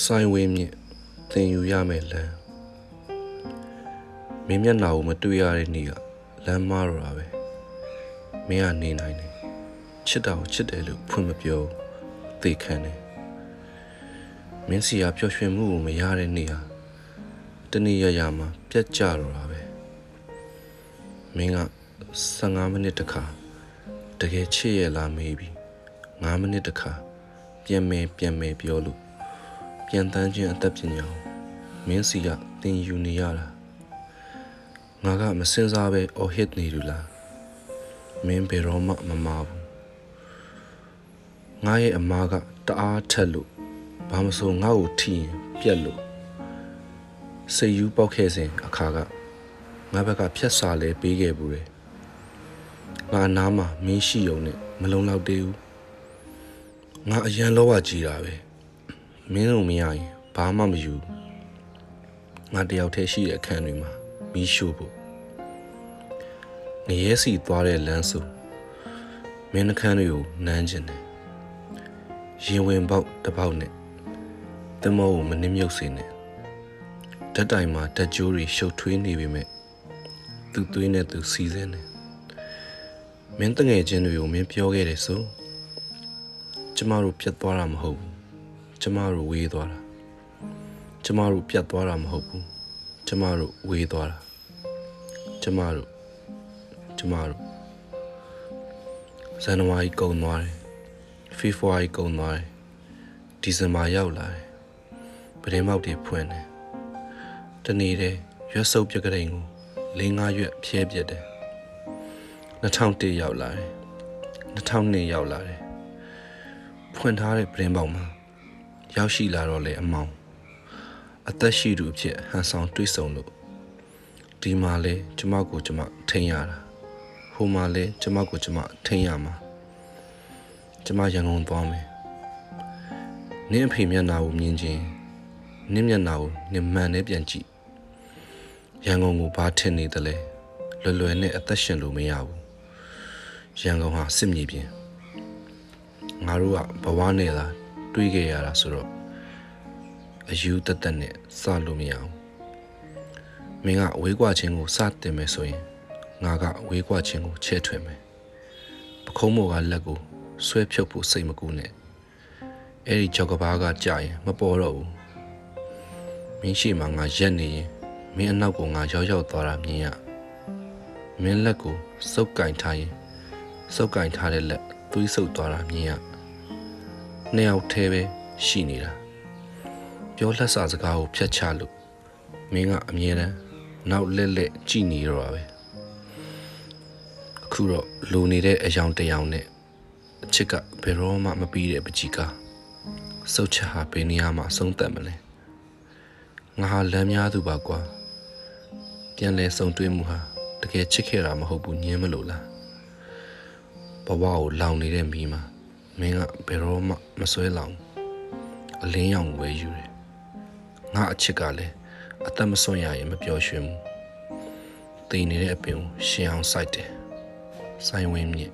ဆိုင်ဝင်းမြင့်သင်ယူရမယ်လမ်းမင်းမျက်နှာကိုမတွေ့ရတဲ့နေ့ကလမ်းမားတော့တာပဲမင်းကနေနိုင်တယ်ချစ်တာကိုချစ်တယ်လို့ဖွင့်မပြောသိခံတယ်မင်းစီကပျော်ရွှင်မှုကိုမရတဲ့နေ့ဟာတနေ့ရရမှာပြတ်ကျတော့တာပဲမင်းက15မိနစ်တခါတကယ်ချစ်ရလားမေးပြီး9မိနစ်တခါပြန်မယ်ပြန်မယ်ပြောလို့ ပြန်တန်းခြင်းအသက်ပညာကိုမင်းစီကသင်ယူနေရတာငါကမစင်စားပဲအော်ဟစ်နေလူလားမင်းဘယ်တော့မှမမာဘူးငါရဲ့အမားကတအားထက်လို့ဘာမဆိုငါ့ကိုထိရင်ပြက်လို့စိတ်ယူပေါက်ခဲ့စဉ်အခါကငါဘက်ကဖြတ်စာလဲပေးခဲ့ဘူးတယ်ငါနားမှာမင်းရှိုံနဲ့မလုံလောက်သေးဘူးငါအရန်လောဘကြီးတာပဲ မင်းတို့မရရင်ဘာမှမယူငါတယောက်တည်းရှိတဲ့အခန်းတွေမှာမီးရှို့ဖို့ငရဲစီသွားတဲ့လမ်းစုမင်းနှခမ်းတွေကိုနမ်းကျင်တယ်ရင်ဝင်ပေါက်တစ်ပေါက်နဲ့တမောကိုမနှင်းမြုပ်စေနဲ့ဓာတ်တိုင်မှာဓာတ်ကြိုးတွေရှုပ်ထွေးနေပေမဲ့သူ့သွေးနဲ့သူစီးစင်းတယ်မင်းတငယ်ချင်းတွေကိုမင်းပြောခဲ့တယ်ဆိုကျမတို့ပြတ်သွားတာမဟုတ်ဘူး ကျမတို့ဝေးသွားတာကျမတို့ပြတ်သွားတာမဟုတ်ဘူးကျမတို့ဝေးသွားတာကျမတို့ကျမတို့ဇန်နဝါရီကုန်သွားတယ်ဖေဖော်ဝါရီကုန်သွားတယ်ဒီဇင်ဘာရောက်လာတယ်ပရင်မောက်တွေဖွင့်တယ်တနေ့တည်းရွက်စုပ်ပြက်ကလေးကို၄၅ရွက်ဖြဲပြက်တယ်2001ရောက်လာတယ်2002ရောက်လာတယ်ဖွင့်ထားတဲ့ပရင်ပေါက်မှာ ရောက်ရှိလာတော့လေအမောင်အသက်ရှိသူအဖြစ်ဟန်ဆောင်တွေးဆုံလို့ဒီမှာလဲကျမကိုကျမထိန်ရတာဟိုမှာလဲကျမကိုကျမထိန်ရမှာကျမရန်ကုန်သွားမယ်နင်းအဖေမျက်နှာကိုမြင်ချင်းနင်းမျက်နှာကိုနင်းမှန်နဲ့ပြန်ကြည့်ရန်ကုန်ကိုဘာထင်နေသလဲလွယ်လွယ်နဲ့အသက်ရှင်လို့မရဘူးရန်ကုန်ဟာစစ်မြေပြင်ငါတို့ကဘဝနဲ့လား တွေးခဲ့ရတာဆိုတော့အယူတသက်နဲ့စလို့မရအောင်မင်းကဝေးကွာချင်းကိုစတင်မယ်ဆိုရင်ငါကဝေးကွာချင်းကိုချဲ့ထွင်မယ်ပခုံးမော်ကလက်ကိုဆွဲဖြုတ်ဖို့စိတ်မကူနဲ့အဲ့ဒီကြောက်ကဘာကကြာရင်မပေါ်တော့ဘူးမင်းရှိမှငါရက်နေရင်မင်းအနောက်ကငါရောက်ရောက်သွားတာမြင်ရမင်းလက်ကိုစုပ်ကင်ထားရင်စုပ်ကင်ထားတဲ့လက်သွေးဆုပ်သွားတာမြင်ရ နှစ်ယောက်တည်းပဲရှိနေတာပြောလက်စာစကားကိုဖျက်ချလို့မင်းကအမြဲတမ်းနောက်လက်လက်ကြည်နေတော့ပဲအခုတော့လိုနေတဲ့အယောင်တယောင်နဲ့အချစ်ကဘယ်တော့မှမပြီးတဲ့ပကြီးကားစုတ်ချဟာဘယ်နေရာမှာအဆုံးသတ်မလဲငါဟာလမ်းများသူပါကွာပြန်လဲဆုံတွေ့မှုဟာတကယ်ချစ်ခဲ့တာမဟုတ်ဘူးညင်းမလို့လားဘဝကိုလောင်နေတဲ့မိမှာ မင်းကဘယ်တော့မှမဆွဲလောင်အလင်းရောင်ဝဲယူတယ်ငါအချစ်ကလည်းအသက်မစွန့်ရရင်မပျော်ရွှင်ဘူးတည်နေတဲ့အပင်ကိုရှင်းအောင်စိုက်တယ်ဆိုင်ဝင်မြင့်